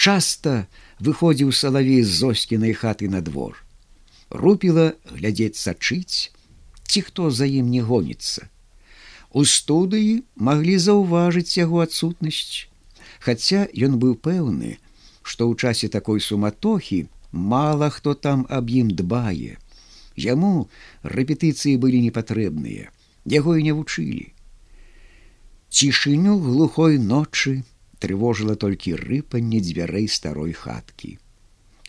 часта выходзіў салавей з зоскінай хаты на двор. Рупіла глядзець сачыць, ці хто за ім не гоніцца. У студыі маглі заўважыць яго адсутнасць, Хаця ён быў пэўны, што ў часе такой суматохі мала хто там аб ім дбае. Яму рэпетыцыі былі непатрэбныя, яго і не вучылі. Цішыню глухой ночы трывожыла толькі рыпанне дзвярэй старой хаткі.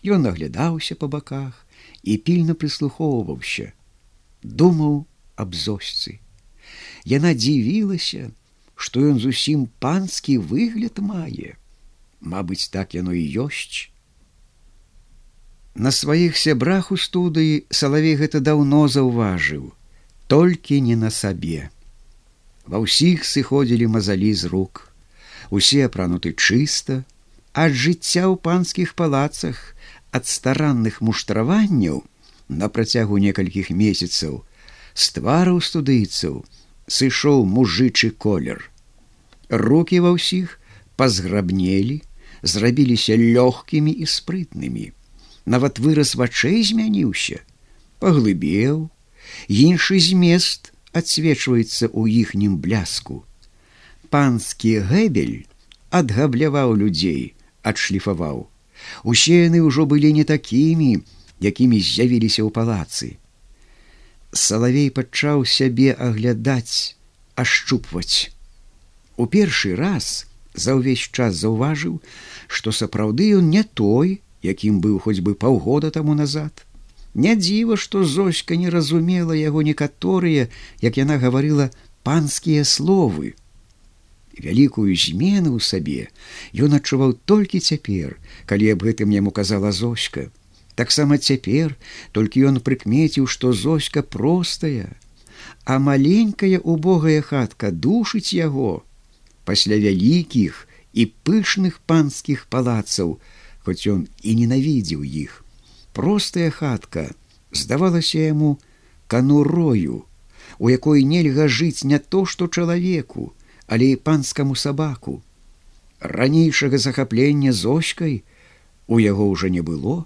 Ён наглядаўся па баках і пільна прыслухоўваўся, думаў аб зосцы. Яна дзівілася, што ён зусім панскі выгляд мае. Мабыць, так яно і ёсць. На сваіх сябрах у студыі салавей гэта даўно заўважыў, толькі не на сабе. Ва ўсіх сыходзілі мазалі з рук. Усе апрануты чыста, ад жыцця ў панскіх палацах, ад старанных муштраванняў на працягу некалькіх месяцаў з твараў студыйцаў сышоў мужычы колер. Рукі ва ўсіх пазграбнелі, зрабіліся лёгкімі і спрытнымі. Нават выраз вачэй змяніўся, паглыбеў, іншы змест адсвечваецца ў іхнім бляску. Панскі гэбель адгабляваў людзей, адшліфаваў. Усе яны ўжо былі не такімі, якімі з'явіліся ў палацы. Салавей пачаў сябе аглядаць, ашчупваць. У першы раз за ўвесь час заўважыў, што сапраўды ён не той, якім быў хоць бы паўгода таму назад. Не дзіва, што Зоська не разумела яго некаторыя, як яна гаварыла панскія словы. Вялікую змену ў сабе ён адчуваў толькі цяпер, калі аб гэтым яму казала Зоська. Таксама цяпер толькі ён прыкмеціў, што Зоська простая, а маленькая убогая хатка душыць яго пасля вялікіх і пышных панскіх палацаў, хоць ён і ненавідзеў іх простая хатка здавалася яму канурою, у якой нельга жыць не то што чалавеку, але і панскаму сабаку. Ранейшага захаплення зочкай у яго ўжо не было.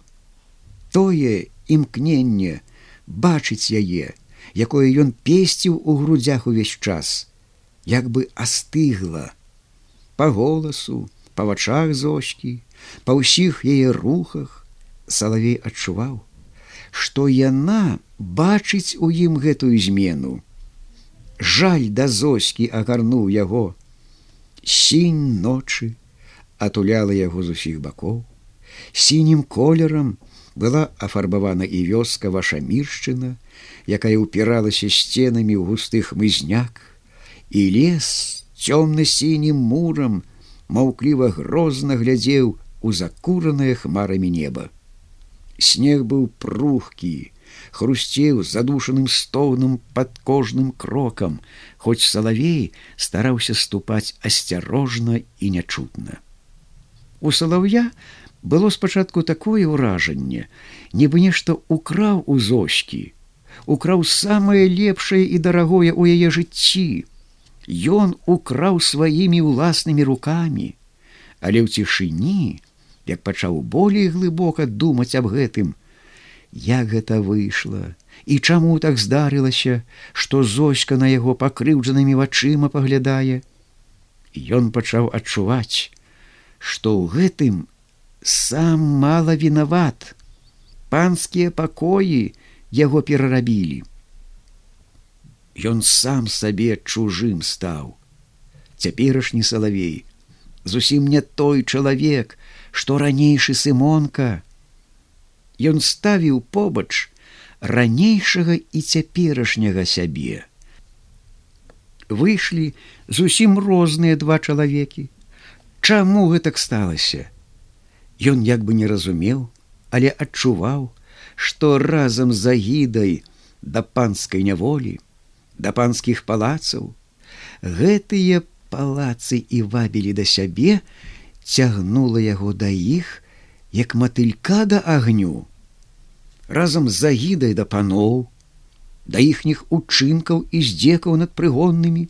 Тое імкненне бачыць яе, якое ён песціў у грудзях увесь час, як бы астыгла, по голасу, па вачах зочкі, па ўсіх яе рухах, Салавей адчуваў, што яна бачыць у ім гэтую змену. Жаль да зоскі агарнуў яго. Сінь ночы атуляла яго з усіх бакоў. Сінім колерам была афарбавана і вёска ваша міршчына, якая ўпіралася сценамі ў густых мызняк, і лес цёмна-сінім мурам маўкліва грозна глядзеў у закуранае хмарамі неба. Снег быў прухкі, хрусцеў задушаным стоўным пад кожным крокам, хоць салавей стараўся ступаць асцярожна і нячутна. У салаўя было спачатку такое ўражанне, нібы нешта украў у зочкі, украў самае лепшае і дарагое ў яе жыцці. Ён украў сваімі ўласнымі рукамі, але ў цішыні, як пачаў болей глыбока думаць аб гэтым, як гэта выйшла і чаму так здарылася, што зоська на яго пакрыўджанымі вачыма паглядае. Ён пачаў адчуваць, што ў гэтым сам мала вінават. Панскія пакоі яго перарабілі. Ён сам сабе чужым стаў. Цяперашні салавей, зусім не той чалавек, што ранейшы сымонка. Ён ставіў побач ранейшага і цяперашняга сябе. Выйшлі зусім розныя два чалавекі. Чаму гэтак сталася? Ён як бы не разумеў, але адчуваў, што разам з агідай да панскай няволі, да панскіх палацаў, гэтыя палацы і вабілі да сябе, цягнула яго да іх, як матылька да агню. Разам з загідай да паноў, да іхніх учынкаў і здзекаў над прыгоннымі.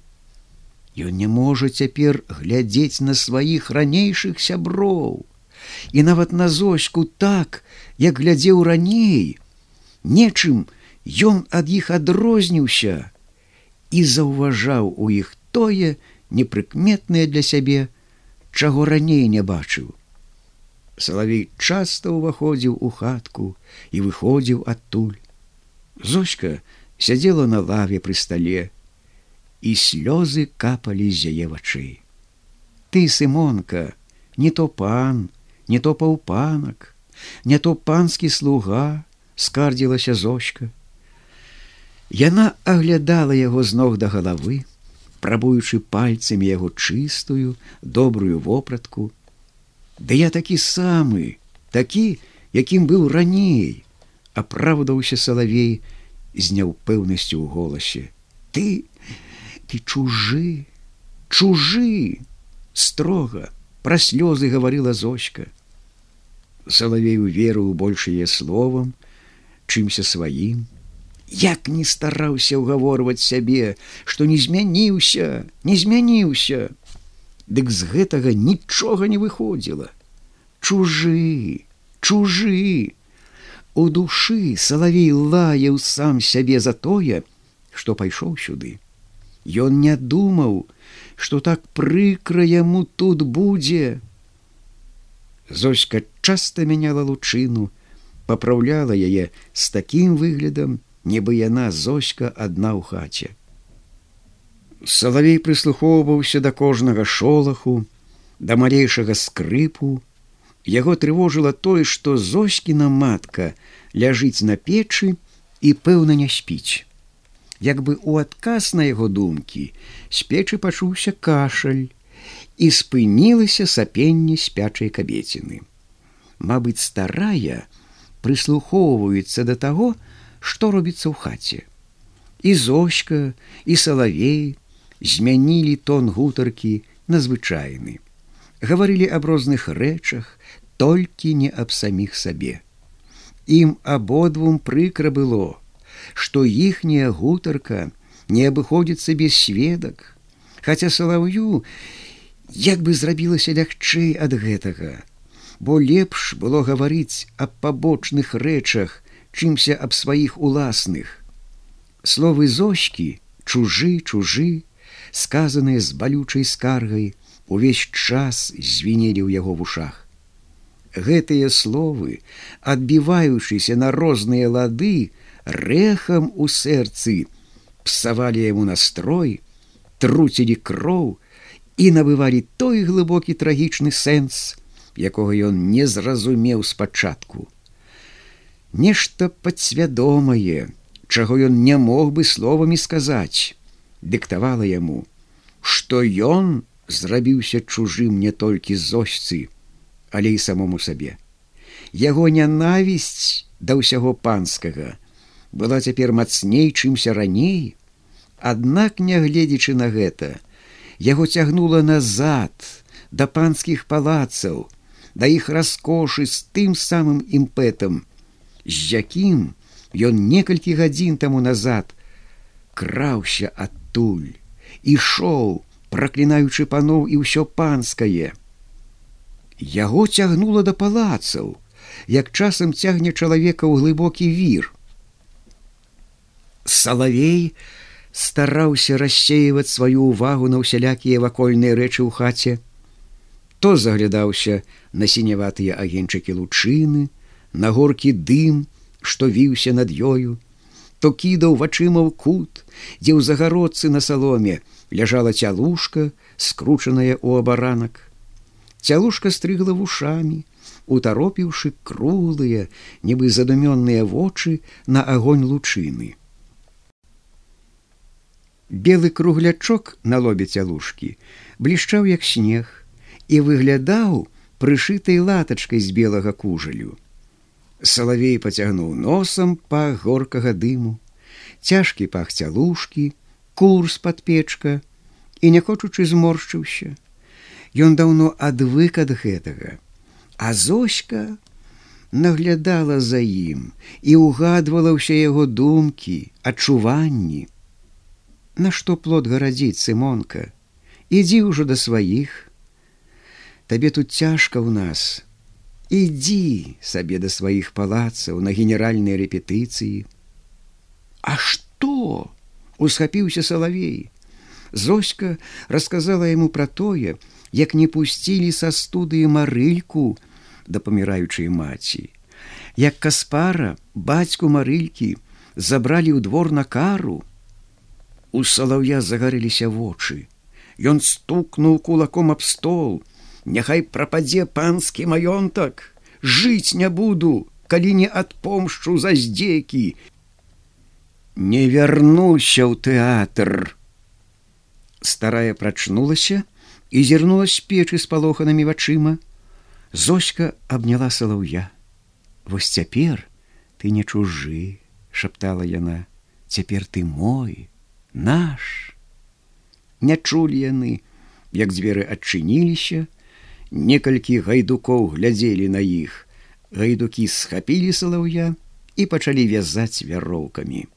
Ён не можа цяпер глядзець на сваіх ранейшых сяброў, і нават на зочку так, як глядзеў раней, нечым ён ад іх адрозніўся і заўважаў у іх тое непрыкметнае для сябе, чаго раней не бачыў. Салавей часта ўваходзіў у хатку і выходзіў адтуль. Зочка сядзела на лаве пры стале, і слёзы капалі з яе вачэй. Ты, сымонка, не то пан, не то паўпанак, не то панскі слуга, скардзілася зочка. Яна аглядала яго з ног да галавы, прабуючы пальцамі яго чыстую, добрую вопратку. Ды я такі самы, такі, якім быў раней, апраўдаўся салавей з няўпэўнасцю ў голасе. Ты, ты чужы, чужы, строга, пра слёзы гаварыла зочка. Салавею веру большее словам, чымся сваім, як не стараўся ўгаворваць сябе, што не змяніўся, не змяніўся. Дык з гэтага нічога не выходзіла. Чужы, чужы. У душы салавей лаяў сам сябе за тое, што пайшоў сюды. Ён не думаў, што так прыкра яму тут будзе. Зоська часта мяняла лучыну, папраўляла яе з такім выглядам, нібы яна зоська адна ў хаце. Салавей прыслухоўваўся да кожнага шолаху, да малейшага скрыпу. Яго трывожыла тое, што зоськіна матка ляжыць на печы і пэўна не спіць. Як бы у адказ на яго думкі з печы пачуўся кашаль і спынілася сапенне спячай кабеціны. Мабыць, старая прыслухоўваецца да таго, што робіцца ў хаце. І зочка і салавей змянілі тон гутаркі на звычайны. Гаварылі аб розных рэчах, толькі не аб саміх сабе. Ім абодвум прыкра было, што іхняя гутарка не абыходзіцца без сведак, хаця салаўю як бы зрабілася лягчэй ад гэтага, бо лепш было гаварыць аб пабочных рэчах, чымся аб сваіх уласных. Словы зочки, чужы, чужы, сказаныя з балючай скаргай, увесь час звінелі ў яго вушах. Гэтыя словы, адбіваючыся на розныя лады, рэхам у сэрцы, псавалі яму настрой, труцілі кроў і набывалі той глыбокі трагічны сэнс, якога ён не зразумеў спачатку нешта падсвядомае, чаго ён не мог бы словамі сказаць, дыктавала яму, што ён зрабіўся чужым не толькі зосьцы, але і самому сабе. Яго нянавісць да ўсяго панскага была цяпер мацней, чымся раней, Аднак, нягледзячы на гэта, яго цягнула назад да панскіх палацаў, да іх раскошы з тым самым імпэтам, з якім ён некалькі гадзін таму назад краўся адтуль ішоў праклінаючы паноў і ўсё панскае. Яго цягнула да палацаў як часам цягне чалавека ў глыбокі вір. Салавей стараўся рассеиваць сваю ўвагу на ўсялякія вакольныя рэчы ў хаце. То заглядаўся на сіняватыя агеньчыкі лучыны на горкі дым, што віўся над ёю, то кідаў вачыма ў кут, дзе ў загародцы на саломе ляжала цялушка, скручаная ў абаранак. Цялушка стрыгла вушамі, утаропіўшы круглыя, нібы задумённыя вочы на агонь лучыны. Белы круглячок на лобе цялушкі блішчаў як снег і выглядаў прышытай латачкай з белага кужалю. Салавей пацягнуў носам па горкага дыму, цяжкі пах цялушкі, курс пад печка і не хочучы зморшчыўся. Ён даўно адвык ад гэтага, а зоська наглядала за ім і ўгадвала ўсе яго думкі, адчуванні. Нашто плод гарадзіць сымонка, ідзі ўжо да сваіх. Табе тут цяжка ў нас, ідзі сабе да сваіх палацаў на генеральнай рэпетыцыі. А што? усхапіўся салавей. Зоська расказала яму пра тое, як не пусцілі са студыі марыльку да паміраючай маці. Як каспара бацьку марылькі забралі ў двор на кару. У салаўя загарыліся вочы. Ён стукнуў кулаком аб стол, Няхай прападзе панскі маёнтак, жыць не буду, калі не адпомшчу за здзекі. Не вярнуўся ў тэатр. Старая прачнулася і зірнула з печы з палоханымі вачыма. Зоська абняла салаўя. Вось цяпер ты не чужы, шаптала яна, цяпер ты мой, наш. Не чулі яны, як дзверы адчыніліся, некалькі гайдукоў глядзелі на іх. Гайдукі схапілі салаўя і пачалі вязаць вяроўкамі.